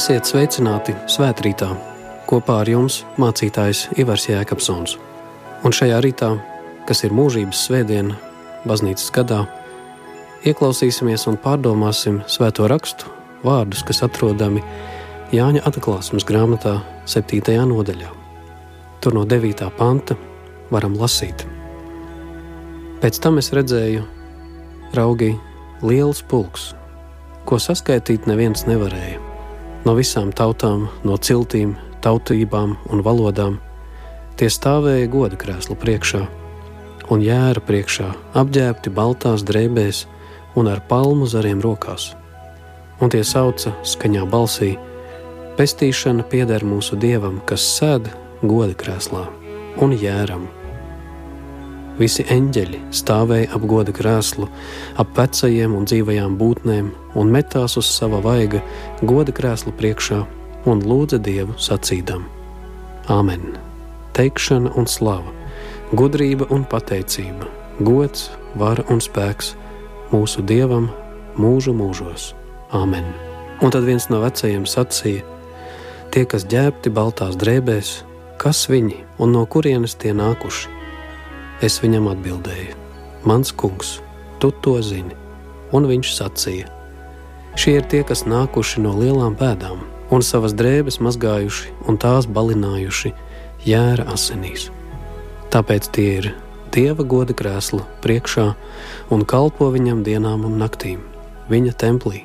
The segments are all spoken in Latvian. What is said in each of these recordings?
Esiet sveicināti svētkrītā. Kopā ar jums mācītājs Ivars Jēkabsons. Un šajā rītā, kas ir mūžības svētdiena, baznīcas gadā, ieklausīsimies un pārdomāsim svēto rakstu vārdus, kas atrodami Jāņa atklāsmes grāmatā, 7. nodaļā. Tur no 9. panta varam lasīt. Pēc tam es redzēju, raugi liels pulks, ko saskaitīt neviens nevarēja no visām tautām, no ciltīm, tautībām un valodām. Tie stāvēja goda krēsla priekšā un jēra priekšā, apģērbti baltās drēbēs un ar palmu zariem rokās. Un tie sauca skaņā balsī: Pestīšana pieder mūsu dievam, kas sēž goda krēslā un jēram Visi eņģeļi stāvēja ap goda krēslu, ap vecajiem un dzīvajām būtnēm un metās uz sava vaiga goda krēslu priekšā un lūdza Dievu sacīdam: Āmen! Teikšana un slava, gudrība un pateicība, gods, vara un spēks mūsu Dievam mūžu mūžos. Āmen! Un tad viens no vecajiem sacīja: Tie, kas ģērbti baltās drēbēs, kas viņi un no kurienes tie nākuši? Es viņam atbildēju: Mans kungs, tu to zini. Un viņš sacīja: Šie ir tie, kas nākuši no lielām pēdām un savas drēbes mazgājuši un tās balinājuši jēra asinīs. Tāpēc tie ir Dieva goda krēsla priekšā un kalpo viņam dienām un naktīm, viņa templī.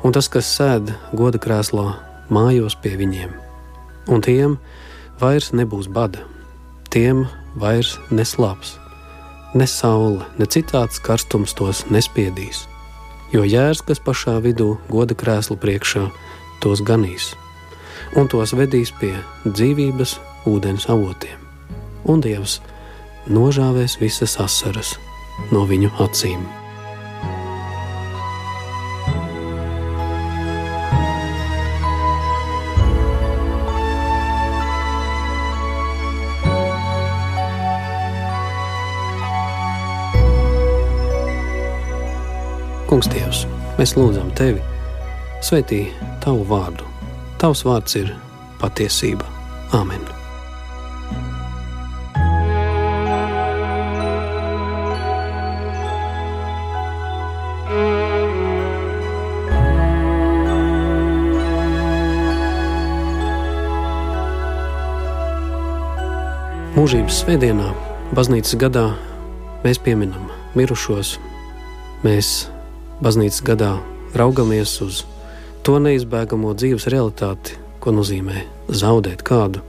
Un tas, kas sēž goda krēslā, mājos pie viņiem, un tiem vairs nebūs bada, tiem vairs neslāps. Ne saule, ne citāds karstums tos nespiedīs, jo jērs, kas pašā vidū goda krēslu priekšā, tos ganīs un tos vedīs pie dzīvības ūdens avotiem, un Dievs nožāvēs visas asaras no viņu acīm. Kungs, Dievs, mēs lūdzam Tevi, svētī Tavu vārdu. Tavs vārds ir patiesība. Āmen! Mūžības svētdienā, baznīcas gadā, mēs pieminam mirušos, mēs baznīcas gadā raugamies uz to neizbēgamo dzīves realitāti, ko nozīmē zaudēt kādu,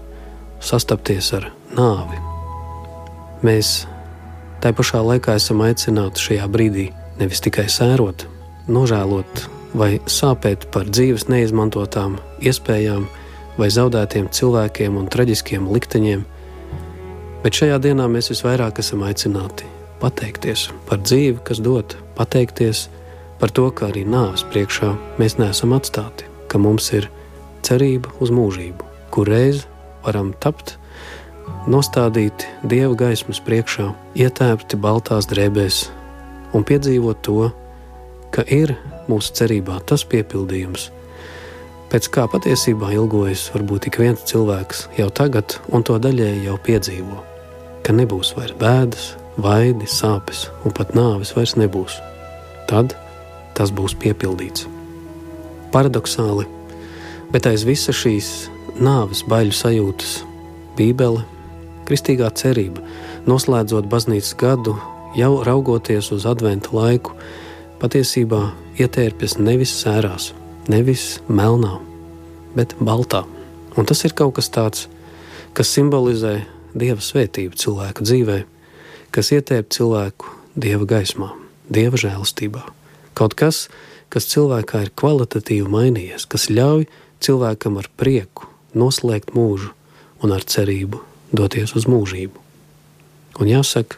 sastapties ar nāvi. Mēs tā pašā laikā esam aicināti šajā brīdī nevis tikai sērot, nožēlot vai sāpēt par dzīves neizmantotām iespējām vai zaudētiem cilvēkiem un traģiskiem likteņiem, bet šajā dienā mēs visvairāk esam aicināti pateikties par dzīvi, kas dod, pateikties par par to, ka arī nāves priekšā mēs neesam atstāti, ka mums ir cerība uz mūžību, kur reiz varam tapt nostādīti dieva gaismas priekšā, ietēpti baltās drēbēs un piedzīvot to, ka ir mūsu cerībā tas piepildījums, pēc kā patiesībā ilgojas varbūt ik viens cilvēks jau tagad, un to daļēji jau piedzīvo, ka nebūs vairs bēdas, vaidi, sāpes un pat nāves vairs nebūs. Tad tas būs piepildīts. Paradoxāli, bet aiz visa šīs nāves baiļu sajūtas, Bībele, kristīgā cerība, noslēdzot baznīcas gadu, jau raugoties uz adventu laiku, patiesībā ietērpjas nevis sērās, nevis melnā, bet baltā. Un tas ir kaut kas tāds, kas simbolizē dieva svētību cilvēku dzīvē, kas ietērp cilvēku dieva gaismā, dieva žēlastībā. Kaut kas, kas cilvēkā ir kvalitatīvi mainījies, kas ļauj cilvēkam ar prieku noslēgt mūžu un ar cerību doties uz mūžību. Un jāsaka,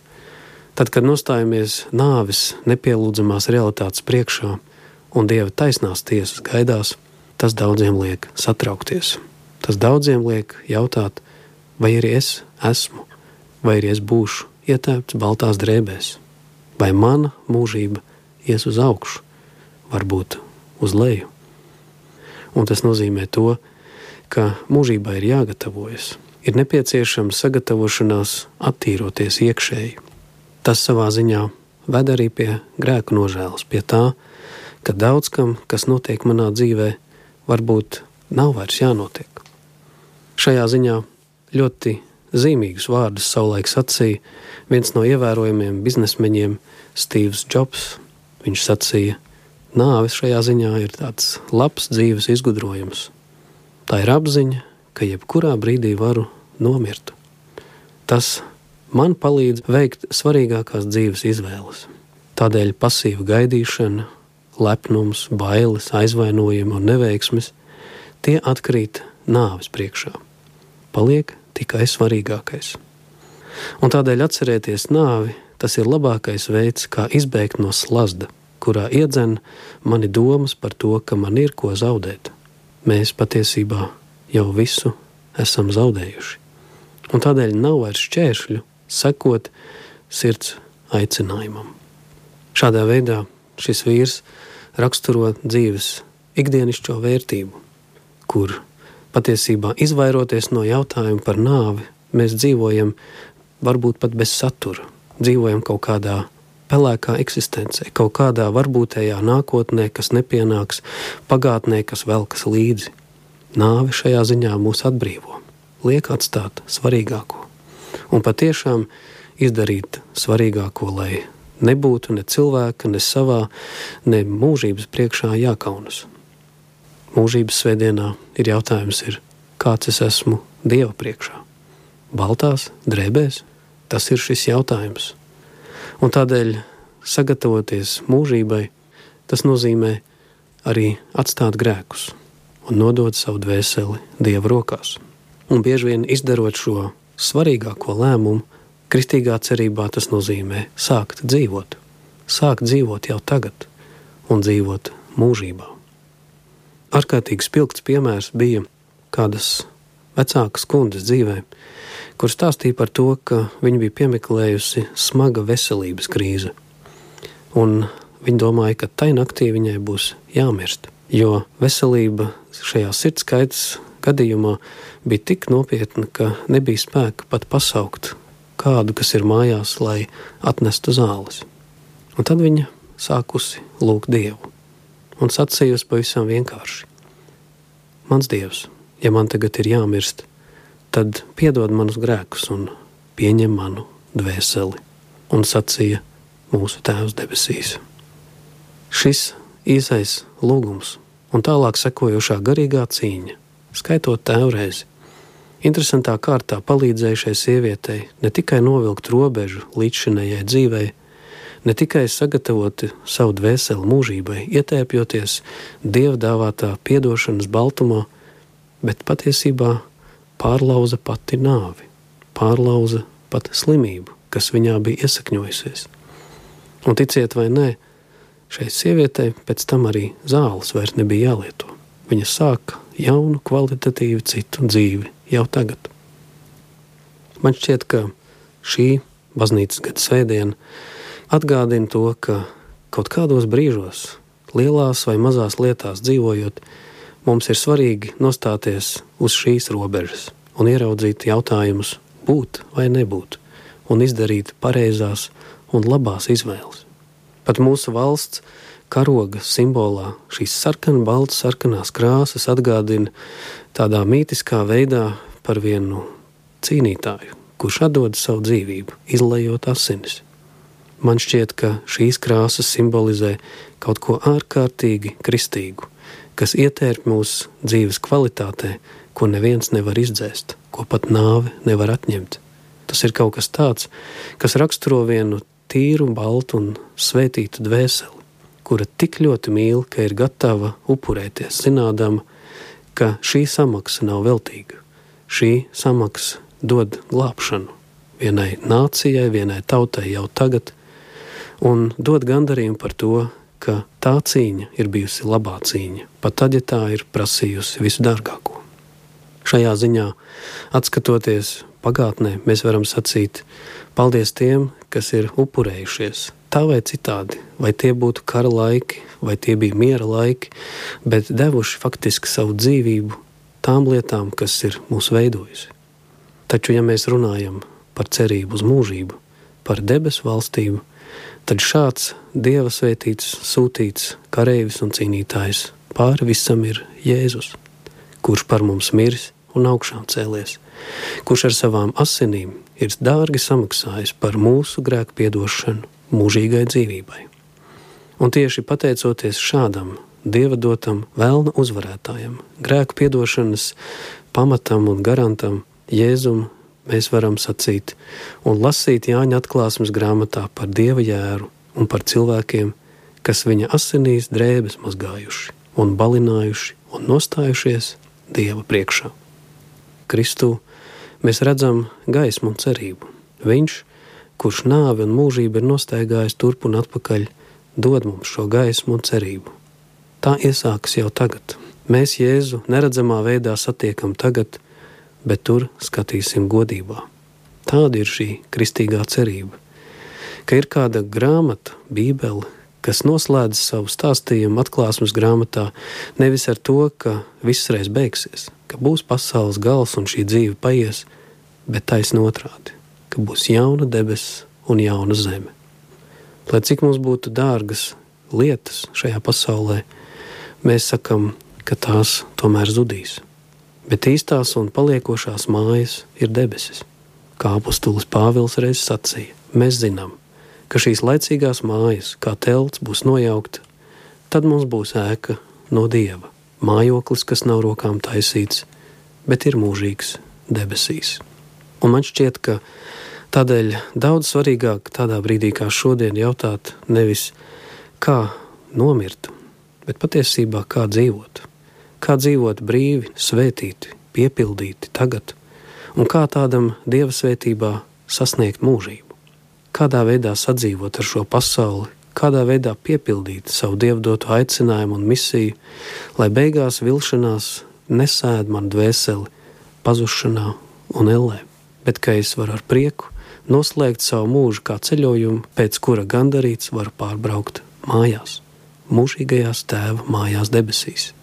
tad, kad nostājamies nāves nepielūdzamās realitātes priekšā un dieva taisnās tiesas gaidās, tas daudziem liek satraukties. Tas daudziem liek jautāt, vai arī es esmu, vai arī es būšu ietēpts baltās drēbēs, vai mana mūžība ies uz augšu, varbūt uz leju. Un tas nozīmē to, ka mūžībā ir jāgatavojas, ir nepieciešama sagatavošanās attīroties iekšēji. Tas savā ziņā ved arī pie grēku nožēlas, pie tā, ka daudz kam, kas notiek manā dzīvē, varbūt nav vairs jānotiek. Šajā ziņā ļoti zīmīgus vārdus savulaik sacīja viens no ievērojamiem biznesmeņiem, Steve's Jobs. Viņš sacīja, nāves šajā ziņā ir tāds labs dzīves izgudrojums. Tā ir apziņa, ka jebkurā brīdī varu nomirt. Tas man palīdz veikt svarīgākās dzīves izvēles. Tādēļ pasīva gaidīšana, lepnums, bailes, aizvainojumi un neveiksmes tie atkrīt nāves priekšā. Paliek tikai svarīgākais. Un tādēļ atcerēties nāvi, tas ir labākais veids, kā izbēgt no slazda, kurā iedzen mani domas par to, ka man ir ko zaudēt. Mēs patiesībā jau visu esam zaudējuši. Un tādēļ nav vairs šķēršļu sekot sirds aicinājumam. Šādā veidā šis vīrs raksturo dzīves ikdienišķo vērtību, kur patiesībā izvairoties no jautājuma par nāvi, mēs dzīvojam varbūt pat bez satura, dzīvojam kaut kādā pelēkā eksistencē, kaut kādā varbūtējā nākotnē, kas nepienāks, pagātnē, kas velkas līdzi. Nāve šajā ziņā mūs atbrīvo, liek atstāt svarīgāko un patiešām izdarīt svarīgāko, lai nebūtu ne cilvēka, ne savā, ne mūžības priekšā jākaunas. Mūžības svētdienā ir jautājums, ir, kāds es esmu Dieva priekšā. Baltās drēbēs tas ir šis jautājums. Un tādēļ sagatavoties mūžībai, tas nozīmē arī atstāt grēkus un nodot savu dvēseli Dieva rokās. Un bieži vien izdarot šo svarīgāko lēmumu, Kristīgā cerībā tas nozīmē sākt dzīvot, sākt dzīvot jau tagad un dzīvot mūžībā. Ārkārtīgi spilgts piemērs bija kādas vecākas kundzes dzīvē, kur stāstīja par to, ka viņa bija piemeklējusi smaga veselības krīze. Un viņa domāja, ka tai naktī viņai būs jāmirst, jo veselība šajā sirdskaitas gadījumā bija tik nopietna, ka nebija spēka pat pasaukt kādu, kas ir mājās, lai atnestu zāles. Un tad viņa sākusi lūgt Dievu un sacījusi pavisam vienkārši: Mans Dievs, ja man tagad ir jāmirst, tad piedod manus grēkus un pieņem manu dvēseli, un sacīja mūsu Tēvs debesīs. Šis īsais lūgums un tālāk sekojošā garīgā cīņa, skaitot tēvreizi, Interesantā kārtā palīdzēja šai sievietei ne tikai novilkt robežu līdzšinējai dzīvei, ne tikai sagatavot savu dvēseli mūžībai, ietēpjoties dieva dāvātā atdošanas baltumā, bet patiesībā pārlauza pati nāvi, pārlauza pat slimību, kas viņā bija iesakņojusies. Un ticiet vai nē, šai sievietei pēc tam arī zāles vairs nebija jālieto. Viņa sāka jaunu, kvalitatīvu citu dzīvi jau tagad. Man šķiet, ka šī baznīcas gada svētdiena atgādina to, ka kaut kādos brīžos, lielās vai mazās lietās dzīvojot, mums ir svarīgi nostāties uz šīs robežas un ieraudzīt jautājumus, būt vai nebūt, un izdarīt pareizās un labās izvēles. Pat mūsu valsts karoga simbolā šīs sarkanbaltas, sarkanās krāsas atgādina tādā mītiskā veidā par vienu cīnītāju, kurš atdod savu dzīvību, izlējot asinis. Man šķiet, ka šīs krāsas simbolizē kaut ko ārkārtīgi kristīgu, kas ietērp mūsu dzīves kvalitātē, ko neviens nevar izdzēst, ko pat nāve nevar atņemt. Tas ir kaut kas tāds, kas raksturo vienu tīru, baltu un svētītu dvēseli, kura tik ļoti mīl, ka ir gatava upurēties, zinādama, ka šī samaksa nav veltīga. Šī samaksa dod glābšanu vienai nācijai, vienai tautai jau tagad, un dod gandarījumu par to, ka tā cīņa ir bijusi labā cīņa, pat tad, ja tā ir prasījusi visu dārgāko. Šajā ziņā, skatoties pagātnē, mēs varam sacīt paldies tiem, kas ir upurējušies. Tā vai citādi, vai tie būtu kara laiki, vai tie bija miera laiki, bet devuši faktiski savu dzīvību tām lietām, kas ir mūs veidojusi. Taču, ja mēs runājam par cerību uz mūžību, par debesu valstību, tad šāds dieva svētīts, sūtīts kareivis un cīnītājs pāri visam ir Jēzus, kurš par mums miris un augšām cēlies, kurš ar savām asinīm ir dārgi samaksājis par mūsu grēku piedošanu mūžīgai dzīvībai. Un tieši pateicoties šādam dieva dotam vēlna uzvarētājam, grēku piedošanas pamatam un garantam, Jēzum, mēs varam sacīt un lasīt Jāņa atklāsmes grāmatā par dieva jēru un par cilvēkiem, kas viņa asinīs drēbes mazgājuši un balinājuši un nostājušies dieva priekšā. Kristū mēs redzam gaismu un cerību. Viņš, kurš nāvi un mūžību ir nostaigājis turp un atpakaļ, dod mums šo gaismu un cerību. Tā iesākas jau tagad. Mēs Jēzu neredzamā veidā satiekam tagad, bet tur skatīsim godībā. Tāda ir šī kristīgā cerība, ka ir kāda grāmata, Bībele, kas noslēdz savu stāstījumu atklāsmes grāmatā nevis ar to, ka viss reiz beigsies, ka būs pasaules gals un šī dzīve paies, bet taisn otrādi, ka būs jauna debesis un jauna zeme lai cik mums būtu dārgas lietas šajā pasaulē, mēs sakam, ka tās tomēr zudīs. Bet īstās un paliekošās mājas ir debesis. Kā apustulis Pāvils reiz sacīja, mēs zinām, ka šīs laicīgās mājas, kā telts, būs nojaukta, tad mums būs ēka no dieva, mājoklis, kas nav rokām taisīts, bet ir mūžīgs debesīs. Un man šķiet, ka Tādēļ daudz svarīgāk tādā brīdī kā šodien jautāt nevis kā nomirt, bet patiesībā kā dzīvot. Kā dzīvot brīvi, svētīti, piepildīti tagad, un kā tādam dieva svētībā sasniegt mūžību. Kādā veidā sadzīvot ar šo pasauli, kādā veidā piepildīt savu dievdotu aicinājumu un misiju, lai beigās vilšanās nesēd man dvēseli pazušanā un ellē, bet ka es varu ar prieku noslēgt savu mūžu kā ceļojumu, pēc kura gandarīts var pārbraukt mājās, mūžīgajās tēva mājās debesīs.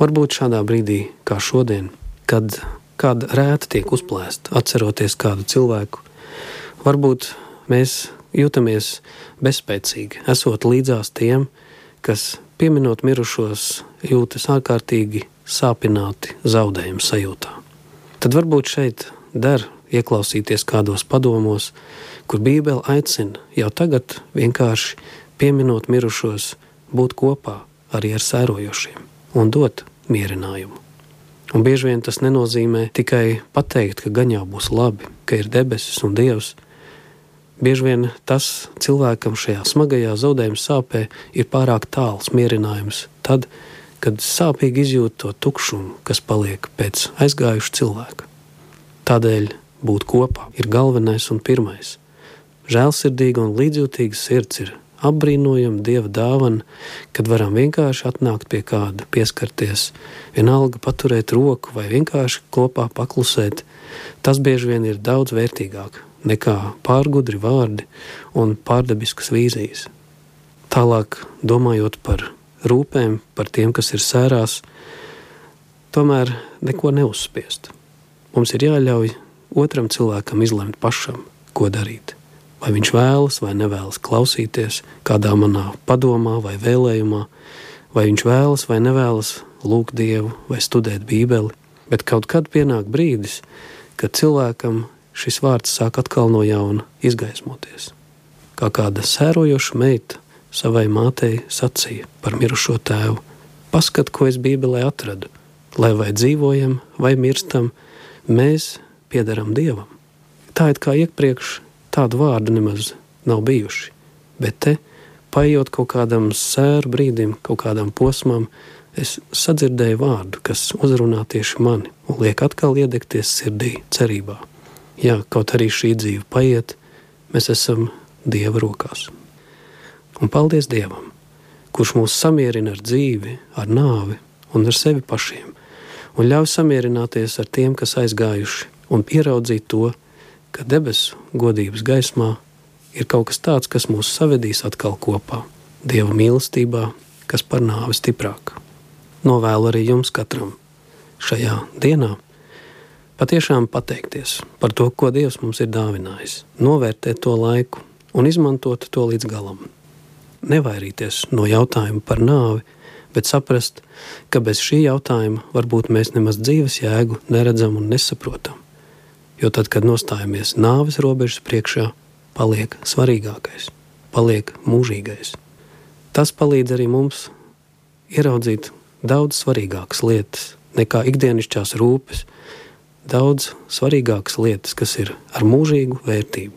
Varbūt šādā brīdī, kā šodien, kad kāda rēta tiek uzplēsta, atceroties kādu cilvēku, varbūt mēs jūtamies bezspēcīgi, esot līdzās tiem, kas, pieminot mirušos, jūtas ārkārtīgi sāpināti zaudējumu sajūtā. Tad varbūt šeit der ieklausīties kādos padomos, kur Bībele aicina jau tagad vienkārši pieminot mirušos, būt kopā arī ar sērojošiem un dot mierinājumu. Un bieži vien tas nenozīmē tikai pateikt, ka gan jau būs labi, ka ir debesis un dievs. Bieži vien tas cilvēkam šajā smagajā zaudējuma sāpē ir pārāk tāls mierinājums, tad, kad sāpīgi izjūt to tukšumu, kas paliek pēc aizgājuša cilvēka. Tādēļ būt kopā ir galvenais un pirmais. Žēlsirdīga un līdzjūtīga sirds ir apbrīnojama dieva dāvana, kad varam vienkārši atnākt pie kāda, pieskarties, vienalga paturēt roku vai vienkārši kopā paklusēt. Tas bieži vien ir daudz vērtīgāk nekā pārgudri vārdi un pārdabiskas vīzijas. Tālāk, domājot par rūpēm, par tiem, kas ir sērās, tomēr neko neuzspiest. Mums ir jāļauj otram cilvēkam izlemt pašam, ko darīt. Vai viņš vēlas vai nevēlas klausīties kādā manā padomā vai vēlējumā, vai viņš vēlas vai nevēlas lūgt Dievu vai studēt Bībeli, bet kaut kad pienāk brīdis, kad cilvēkam šis vārds sāk atkal no jauna izgaismoties. Kā kāda sērojoša meita savai mātei sacīja par mirušo tēvu: Paskat, ko es Bībelē atradu, lai vai dzīvojam, vai mirstam, mēs piederam Dievam. Tā it kā iepriekš tādu vārdu nemaz nav bijuši, bet te, paiet kaut kādam sēru brīdim, kaut kādam posmam, es sadzirdēju vārdu, kas uzrunā tieši mani un liek atkal iedegties sirdī, cerībā. Jā, kaut arī šī dzīve paiet, mēs esam Dieva rokās. Un paldies Dievam, kurš mūs samierina ar dzīvi, ar nāvi un ar sevi pašiem, un ļauj samierināties ar tiem, kas aizgājuši un ieraudzīt to, ka debesu godības gaismā ir kaut kas tāds, kas mūs savedīs atkal kopā, Dieva mīlestībā, kas par nāvi stiprāk. Novēlu arī jums katram šajā dienā patiešām pateikties par to, ko Dievs mums ir dāvinājis, novērtēt to laiku un izmantot to līdz galam. Nevairīties no jautājuma par nāvi, bet saprast, ka bez šī jautājuma varbūt mēs nemaz dzīves jēgu neredzam un nesaprotam. Jo tad, kad nostājamies nāves robežas priekšā, paliek svarīgākais, paliek mūžīgais. Tas palīdz arī mums ieraudzīt daudz svarīgākas lietas nekā ikdienišķās rūpes, daudz svarīgākas lietas, kas ir ar mūžīgu vērtību,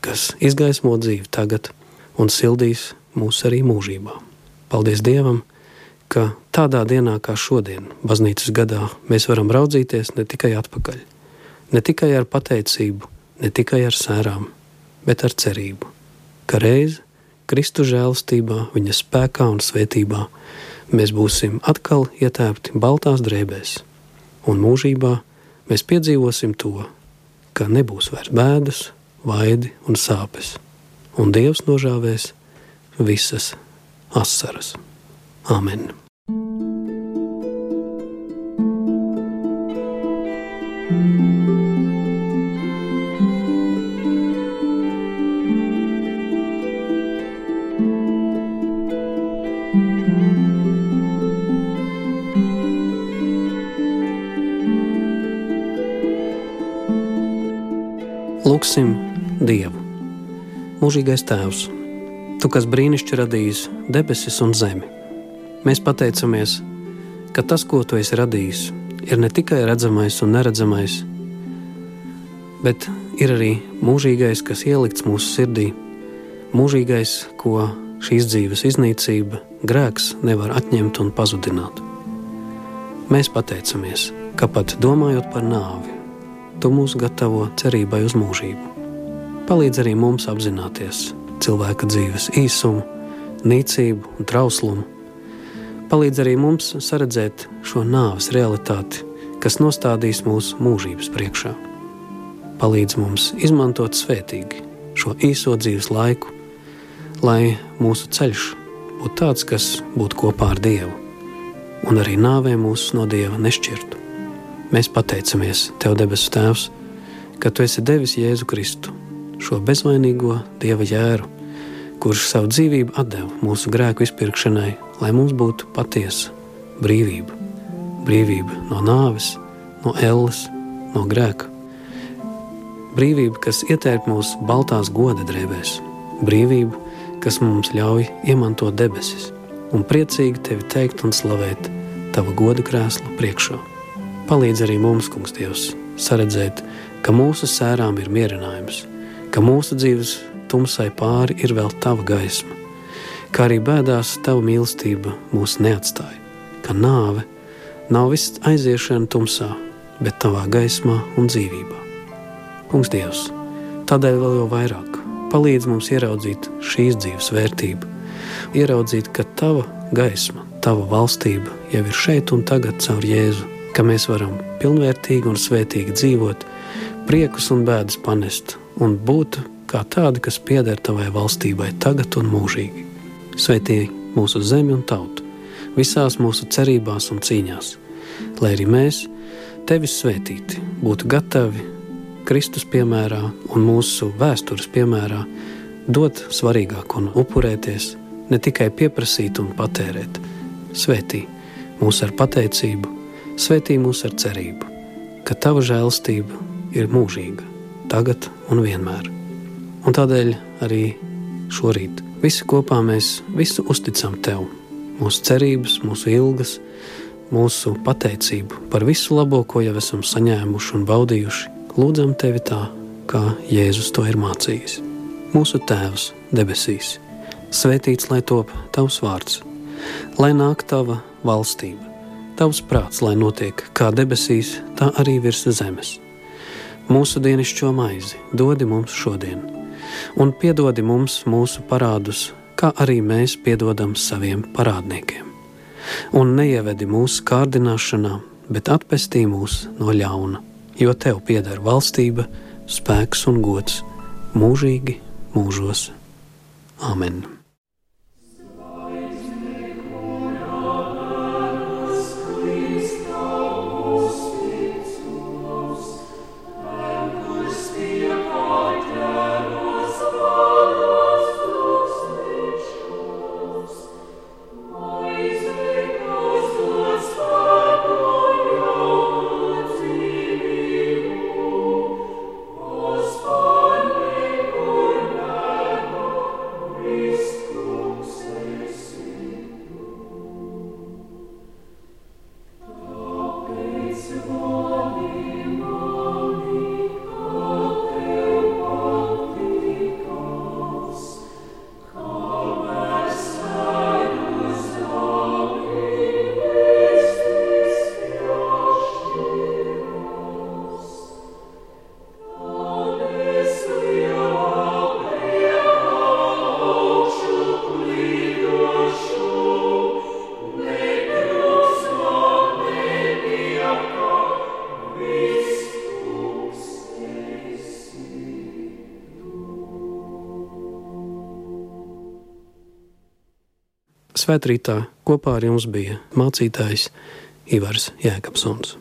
kas izgaismo dzīvi tagad un sildīs mūs arī mūžībā. Paldies Dievam, ka tādā dienā kā šodien, baznīcas gadā, mēs varam raudzīties ne tikai atpakaļ, ne tikai ar pateicību, ne tikai ar sērām, bet ar cerību, ka reiz Kristu žēlastībā, viņa spēkā un svētībā mēs būsim atkal ietērpti baltās drēbēs, un mūžībā mēs piedzīvosim to, ka nebūs vairs bēdas, vaidi un sāpes, un Dievs nožāvēs visas asaras. Amen! Lūksim Dievu, mūžīgais Tēvs, Tu, kas brīnišķīgi radījis debesis un zemi. Mēs pateicamies, ka tas, ko Tu esi radījis, ir ne tikai redzamais un neredzamais, bet ir arī mūžīgais, kas ielikts mūsu sirdī, mūžīgais, ko šīs dzīves iznīcība, grēks nevar atņemt un pazudināt. Mēs pateicamies, ka pat domājot par nāvi, tu mūs gatavo cerībai uz mūžību. Palīdz arī mums apzināties cilvēka dzīves īsumu, nīcību un trauslumu. Palīdz arī mums saredzēt šo nāves realitāti, kas nostādīs mūsu mūžības priekšā. Palīdz mums izmantot svētīgi šo īso dzīves laiku, lai mūsu ceļš būtu tāds, kas būtu kopā ar Dievu, un arī nāvē mūs no Dieva nešķirtu. Mēs pateicamies Tev, debesu Tēvs, ka Tu esi devis Jēzu Kristu, šo bezvainīgo Dieva jēru, kurš savu dzīvību deva mūsu grēku izpirkšanai, lai mums būtu patiesa brīvība. Brīvība no nāves, no elles, no grēka. Brīvība, kas ietērp mūsu baltās goda drēbēs, brīvība, kas mums ļauj iemantot debesis un priecīgi tevi teikt un slavēt tava goda krēsla priekšā. Palīdz arī mums, Kungs, Dievs, saredzēt, ka mūsu sērām ir mierinājums, ka mūsu dzīves tumsai pāri ir vēl tava gaisma, kā arī bēdās tava mīlestība mūs neatstāja, ka nāve nav viss aiziešana tumsā, bet tavā gaismā un dzīvībā. Kungs, Dievs, tādēļ vēl jau vairāk palīdz mums ieraudzīt šīs dzīves vērtību, ieraudzīt, ka tava gaisma, tava valstība jau ir šeit un tagad caur Jēzu ka mēs varam pilnvērtīgi un svētīgi dzīvot, priekus un bēdas panest un būt kā tādi, kas pieder tavai valstībai tagad un mūžīgi. Svētī mūsu zemi un tautu, visās mūsu cerībās un cīņās, lai arī mēs, tevis svētīti, būtu gatavi Kristus piemērā un mūsu vēstures piemērā dot svarīgāk un upurēties, ne tikai pieprasīt un patērēt. Svētī mūs ar pateicību, Svētī mūs ar cerību, ka Tava žēlstība ir mūžīga, tagad un vienmēr. Un tādēļ arī šorīt visi kopā mēs visu uzticam Tev, mūsu cerības, mūsu ilgas, mūsu pateicību par visu labo, ko jau esam saņēmuši un baudījuši. Lūdzam Tevi tā, kā Jēzus to ir mācījis. Mūsu Tēvs debesīs, svētīts lai top Tavs vārds, lai nāk Tava valstība Tavs prāts, lai notiek kā debesīs, tā arī virs zemes. Mūsu dienascho maizi dodi mums šodien, un piedodi mums mūsu parādus, kā arī mēs piedodam saviem parādniekiem. Un neievedi mūsu kārdināšanā, bet atpestī mūs no ļauna, jo tev pieder valstība, spēks un gods mūžīgi mūžos. Āmen! Svētrītā kopā ar jums bija mācītājs Ivars Jēkabsons.